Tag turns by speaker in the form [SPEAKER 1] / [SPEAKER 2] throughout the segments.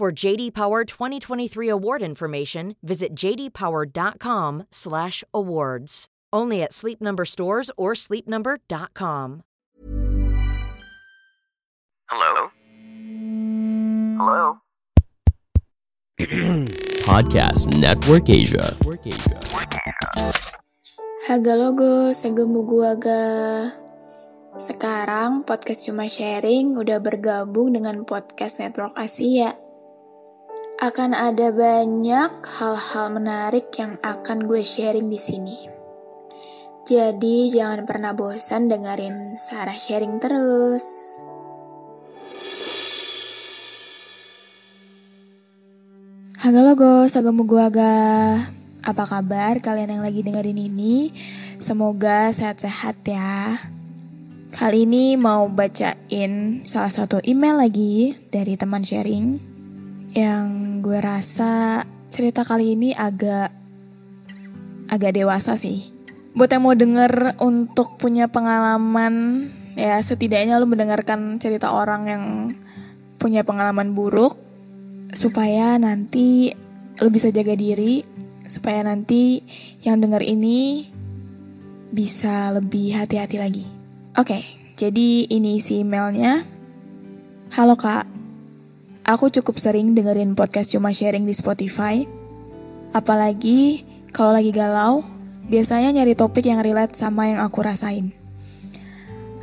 [SPEAKER 1] For JD Power 2023 award information, visit jdpower.com/awards. Only at Sleep Number stores or sleepnumber.com.
[SPEAKER 2] Hello? Hello?
[SPEAKER 3] Podcast Network Asia.
[SPEAKER 4] Haga logo, segemu guaga. Sekarang podcast cuma sharing udah bergabung dengan podcast Network Asia. Akan ada banyak hal-hal menarik yang akan gue sharing di sini. Jadi jangan pernah bosan dengerin Sarah sharing terus. Halo logo, sagemu gua aga. Apa kabar kalian yang lagi dengerin ini? Semoga sehat-sehat ya. Kali ini mau bacain salah satu email lagi dari teman sharing yang gue rasa cerita kali ini agak agak dewasa sih. Buat yang mau denger untuk punya pengalaman ya setidaknya lu mendengarkan cerita orang yang punya pengalaman buruk supaya nanti lu bisa jaga diri supaya nanti yang denger ini bisa lebih hati-hati lagi. Oke, jadi ini isi emailnya. Halo kak, aku cukup sering dengerin podcast cuma sharing di Spotify. Apalagi kalau lagi galau, biasanya nyari topik yang relate sama yang aku rasain.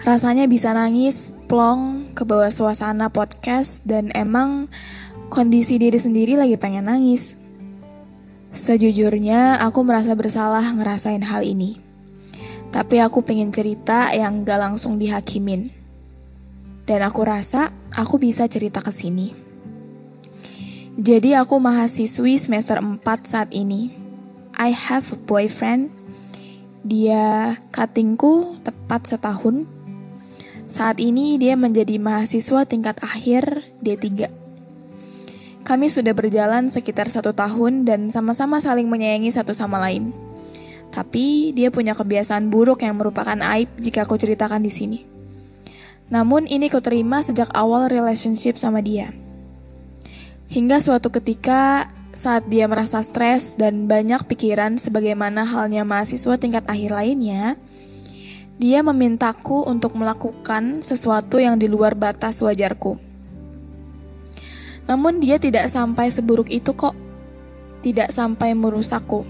[SPEAKER 4] Rasanya bisa nangis, plong, ke bawah suasana podcast, dan emang kondisi diri sendiri lagi pengen nangis. Sejujurnya, aku merasa bersalah ngerasain hal ini. Tapi aku pengen cerita yang gak langsung dihakimin. Dan aku rasa aku bisa cerita ke sini. Jadi aku mahasiswi semester 4 saat ini. I have a boyfriend. Dia cuttingku tepat setahun. Saat ini dia menjadi mahasiswa tingkat akhir D3. Kami sudah berjalan sekitar satu tahun dan sama-sama saling menyayangi satu sama lain. Tapi dia punya kebiasaan buruk yang merupakan aib jika aku ceritakan di sini. Namun ini ku terima sejak awal relationship sama dia. Hingga suatu ketika saat dia merasa stres dan banyak pikiran sebagaimana halnya mahasiswa tingkat akhir lainnya, dia memintaku untuk melakukan sesuatu yang di luar batas wajarku. Namun dia tidak sampai seburuk itu kok. Tidak sampai merusakku.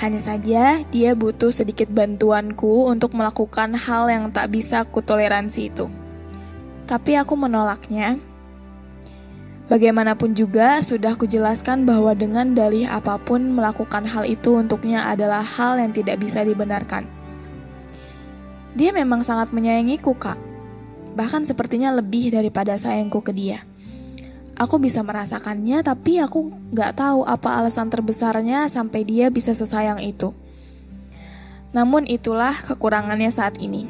[SPEAKER 4] Hanya saja dia butuh sedikit bantuanku untuk melakukan hal yang tak bisa kutoleransi itu. Tapi aku menolaknya. Bagaimanapun juga sudah kujelaskan bahwa dengan dalih apa pun melakukan hal itu untuknya adalah hal yang tidak bisa dibenarkan. Dia memang sangat menyayangiku, Kak. Bahkan sepertinya lebih daripada sayangku ke dia. Aku bisa merasakannya, tapi aku gak tahu apa alasan terbesarnya sampai dia bisa sesayang itu. Namun itulah kekurangannya saat ini.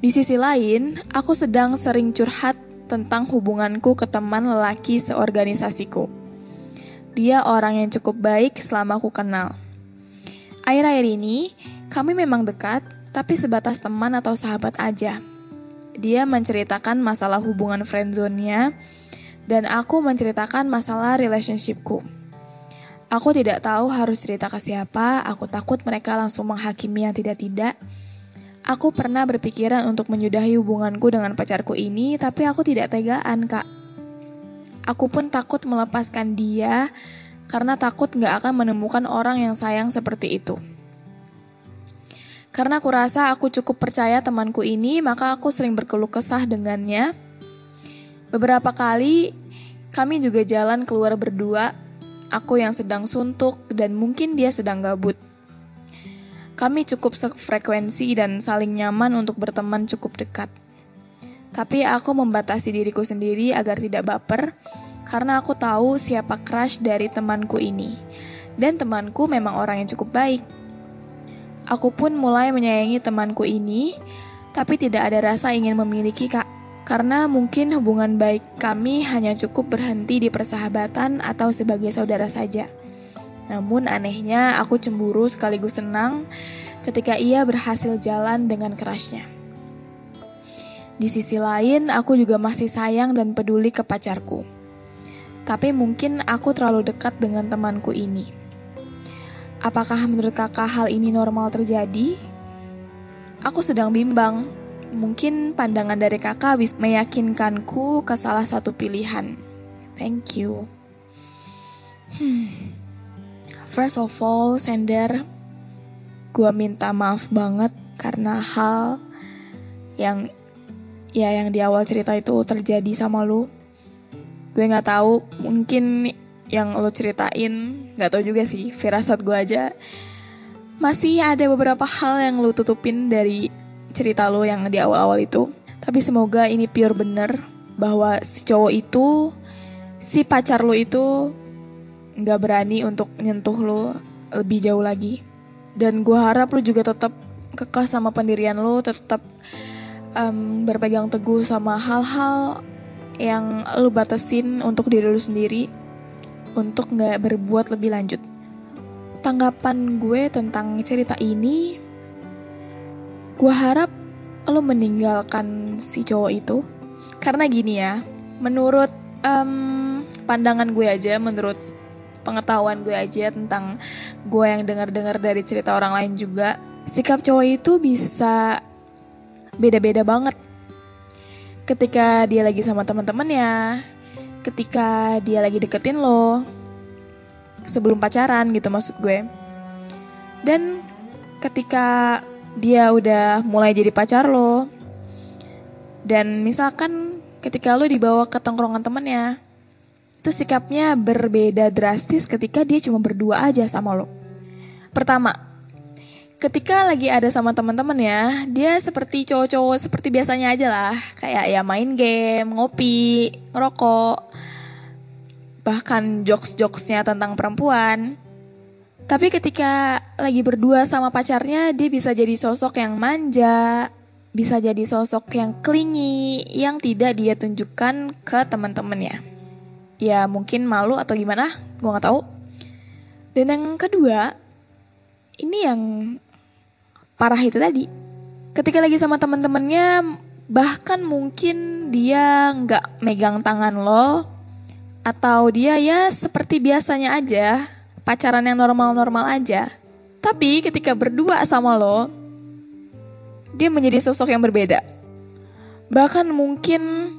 [SPEAKER 4] Di sisi lain, aku sedang sering curhat tentang hubunganku ke teman lelaki seorganisasiku. Dia orang yang cukup baik selama aku kenal. Akhir-akhir ini, kami memang dekat, tapi sebatas teman atau sahabat aja. Dia menceritakan masalah hubungan friendzone-nya dan aku menceritakan masalah relationshipku. Aku tidak tahu harus cerita ke siapa, aku takut mereka langsung menghakimi yang tidak-tidak. Aku pernah berpikiran untuk menyudahi hubunganku dengan pacarku ini, tapi aku tidak tegaan, Kak. Aku pun takut melepaskan dia karena takut gak akan menemukan orang yang sayang seperti itu. Karena aku rasa aku cukup percaya temanku ini, maka aku sering berkeluh kesah dengannya. Beberapa kali kami juga jalan keluar berdua, aku yang sedang suntuk dan mungkin dia sedang gabut. Kami cukup sefrekuensi dan saling nyaman untuk berteman cukup dekat. Tapi aku membatasi diriku sendiri agar tidak baper karena aku tahu siapa crush dari temanku ini. Dan temanku memang orang yang cukup baik. Aku pun mulai menyayangi temanku ini, tapi tidak ada rasa ingin memiliki kak. Karena mungkin hubungan baik kami hanya cukup berhenti di persahabatan atau sebagai saudara saja. Namun anehnya aku cemburu sekaligus senang ketika ia berhasil jalan dengan kerasnya. Di sisi lain, aku juga masih sayang dan peduli ke pacarku. Tapi mungkin aku terlalu dekat dengan temanku ini. Apakah menurut kakak hal ini normal terjadi? Aku sedang bimbang. Mungkin pandangan dari kakak bisa meyakinkanku ke salah satu pilihan. Thank you. Hmm. First of all, Sender, gue minta maaf banget karena hal yang ya yang di awal cerita itu terjadi sama lu. Gue nggak tahu mungkin yang lo ceritain nggak tahu juga sih firasat gue aja. Masih ada beberapa hal yang lo tutupin dari cerita lo yang di awal-awal itu. Tapi semoga ini pure bener bahwa si cowok itu si pacar lo itu nggak berani untuk nyentuh lo lebih jauh lagi dan gue harap lo juga tetap kekeh sama pendirian lo tetap um, berpegang teguh sama hal-hal yang lu batasin untuk diri lu sendiri untuk nggak berbuat lebih lanjut. Tanggapan gue tentang cerita ini, gue harap lu meninggalkan si cowok itu karena gini ya, menurut um, pandangan gue aja, menurut pengetahuan gue aja tentang gue yang dengar-dengar dari cerita orang lain juga, sikap cowok itu bisa beda-beda banget ketika dia lagi sama teman-temannya, ketika dia lagi deketin lo, sebelum pacaran gitu maksud gue. Dan ketika dia udah mulai jadi pacar lo, dan misalkan ketika lo dibawa ke tongkrongan temennya, itu sikapnya berbeda drastis ketika dia cuma berdua aja sama lo. Pertama, ketika lagi ada sama teman-teman ya, dia seperti cowok-cowok seperti biasanya aja lah, kayak ya main game, ngopi, ngerokok, bahkan jokes-jokesnya tentang perempuan. Tapi ketika lagi berdua sama pacarnya, dia bisa jadi sosok yang manja, bisa jadi sosok yang klingi, yang tidak dia tunjukkan ke teman-temannya. Ya mungkin malu atau gimana, gue nggak tahu. Dan yang kedua, ini yang parah itu tadi. Ketika lagi sama temen-temennya, bahkan mungkin dia nggak megang tangan lo, atau dia ya seperti biasanya aja, pacaran yang normal-normal aja. Tapi ketika berdua sama lo, dia menjadi sosok yang berbeda. Bahkan mungkin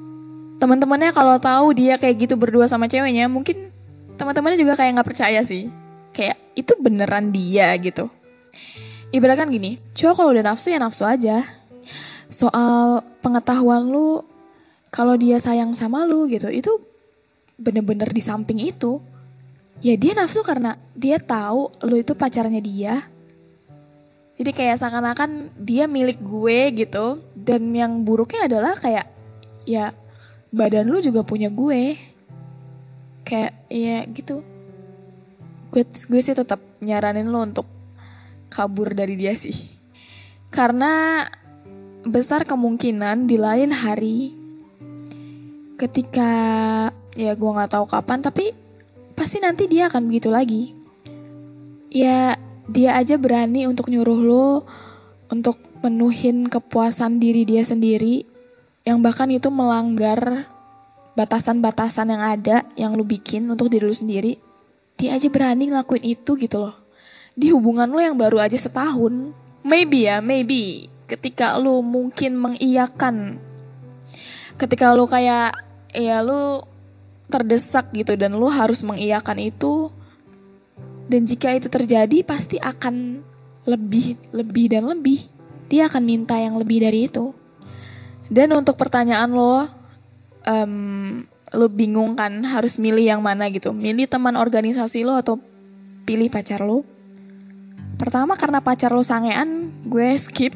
[SPEAKER 4] teman-temannya kalau tahu dia kayak gitu berdua sama ceweknya, mungkin teman-temannya juga kayak nggak percaya sih. Kayak itu beneran dia gitu. Ibaratkan gini, cowok kalau udah nafsu ya nafsu aja. Soal pengetahuan lu, kalau dia sayang sama lu gitu, itu bener-bener di samping itu. Ya dia nafsu karena dia tahu lu itu pacarnya dia. Jadi kayak seakan-akan dia milik gue gitu. Dan yang buruknya adalah kayak ya badan lu juga punya gue. Kayak ya gitu. Gue, gue sih tetap nyaranin lo untuk kabur dari dia sih. Karena besar kemungkinan di lain hari ketika ya gue nggak tahu kapan tapi pasti nanti dia akan begitu lagi. Ya dia aja berani untuk nyuruh lo untuk penuhin kepuasan diri dia sendiri yang bahkan itu melanggar batasan-batasan yang ada yang lu bikin untuk diri lu sendiri. Dia aja berani ngelakuin itu gitu loh di hubungan lo yang baru aja setahun, maybe ya, maybe ketika lo mungkin mengiyakan, ketika lo kayak ya lo terdesak gitu dan lo harus mengiyakan itu, dan jika itu terjadi pasti akan lebih, lebih dan lebih. Dia akan minta yang lebih dari itu. Dan untuk pertanyaan lo, um, lo bingung kan harus milih yang mana gitu, milih teman organisasi lo atau pilih pacar lo? Pertama karena pacar lo sangean, gue skip.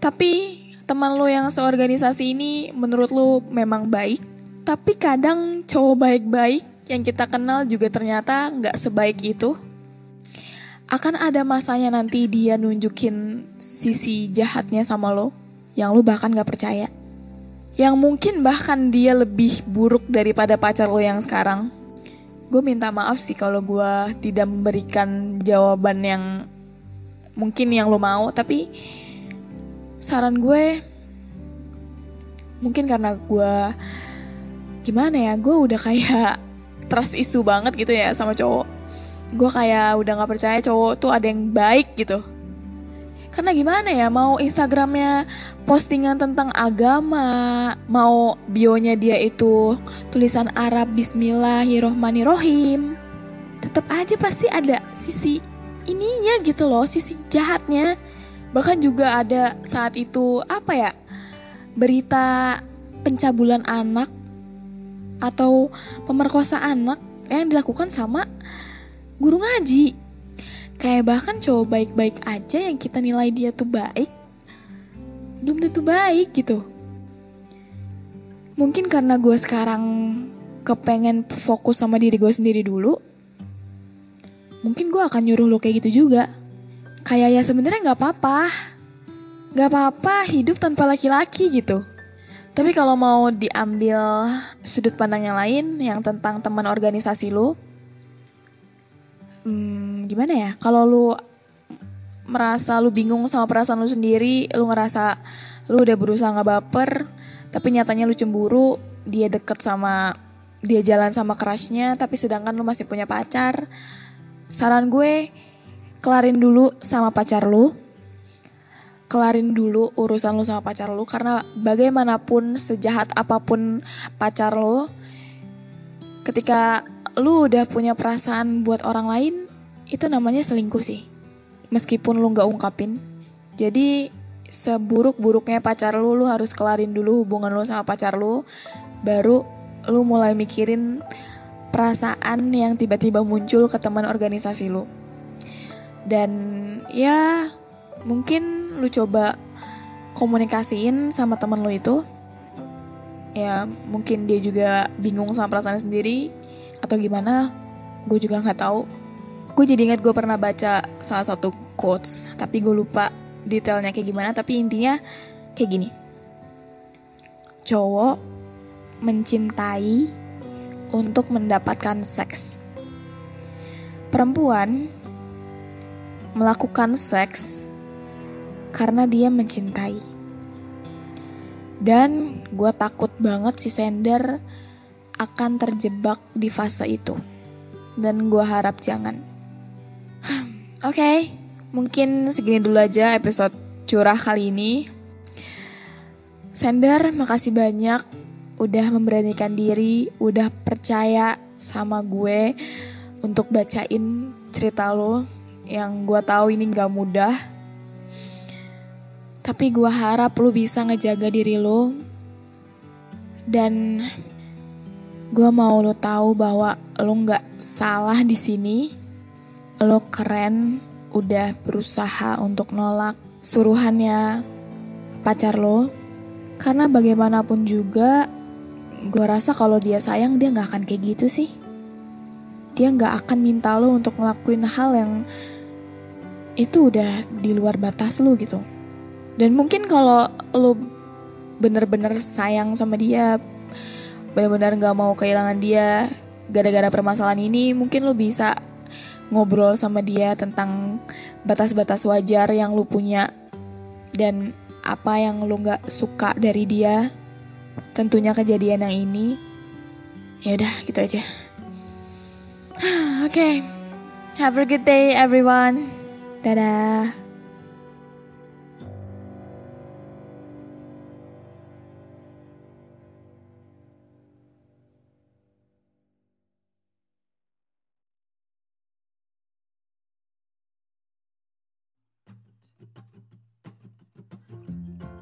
[SPEAKER 4] Tapi teman lo yang seorganisasi ini menurut lo memang baik, tapi kadang cowok baik-baik yang kita kenal juga ternyata nggak sebaik itu. Akan ada masanya nanti dia nunjukin sisi jahatnya sama lo, yang lo bahkan nggak percaya. Yang mungkin bahkan dia lebih buruk daripada pacar lo yang sekarang. Gue minta maaf sih kalau gue tidak memberikan jawaban yang mungkin yang lo mau, tapi saran gue mungkin karena gue gimana ya gue udah kayak trust isu banget gitu ya sama cowok gue kayak udah nggak percaya cowok tuh ada yang baik gitu karena gimana ya mau Instagramnya postingan tentang agama mau bionya dia itu tulisan Arab Bismillahirrohmanirrohim tetap aja pasti ada sisi ininya gitu loh sisi jahatnya bahkan juga ada saat itu apa ya berita pencabulan anak atau pemerkosa anak yang dilakukan sama guru ngaji. Kayak bahkan cowok baik-baik aja yang kita nilai dia tuh baik, belum tentu baik gitu. Mungkin karena gue sekarang kepengen fokus sama diri gue sendiri dulu, mungkin gue akan nyuruh lo kayak gitu juga. Kayak ya sebenarnya nggak apa-apa, Gak apa-apa hidup tanpa laki-laki gitu. Tapi kalau mau diambil sudut pandang yang lain yang tentang teman organisasi lu, hmm, gimana ya? Kalau lu merasa lu bingung sama perasaan lu sendiri, lu ngerasa lu udah berusaha nggak baper, tapi nyatanya lu cemburu, dia deket sama dia jalan sama crushnya, tapi sedangkan lu masih punya pacar. Saran gue, kelarin dulu sama pacar lu kelarin dulu urusan lu sama pacar lu karena bagaimanapun sejahat apa pun pacar lu ketika lu udah punya perasaan buat orang lain itu namanya selingkuh sih. Meskipun lu nggak ungkapin. Jadi seburuk-buruknya pacar lu lu harus kelarin dulu hubungan lu sama pacar lu baru lu mulai mikirin perasaan yang tiba-tiba muncul ke teman organisasi lu. Dan ya mungkin lu coba komunikasiin sama temen lu itu. Ya mungkin dia juga bingung sama perasaannya sendiri atau gimana gue juga nggak tahu. Gue jadi ingat gue pernah baca salah satu quotes tapi gue lupa detailnya kayak gimana tapi intinya kayak gini. Cowok mencintai untuk mendapatkan seks. Perempuan melakukan seks karena dia mencintai. Dan gue takut banget si Sender akan terjebak di fase itu. Dan gue harap jangan. Oke, okay, mungkin segini dulu aja episode curah kali ini. Sender, makasih banyak udah memberanikan diri, udah percaya sama gue untuk bacain cerita lo yang gue tahu ini gak mudah tapi gue harap lu bisa ngejaga diri lu. Dan gue mau lu tahu bahwa lu nggak salah di sini. Lu keren, udah berusaha untuk nolak suruhannya pacar lo. Karena bagaimanapun juga, gue rasa kalau dia sayang dia nggak akan kayak gitu sih. Dia nggak akan minta lo untuk ngelakuin hal yang itu udah di luar batas lo gitu. Dan mungkin kalau lo bener-bener sayang sama dia, bener-bener gak mau kehilangan dia gara-gara permasalahan ini, mungkin lo bisa ngobrol sama dia tentang batas-batas wajar yang lo punya dan apa yang lo gak suka dari dia. Tentunya kejadian yang ini. Ya udah, gitu aja. Oke. okay. Have a good day everyone. Dadah.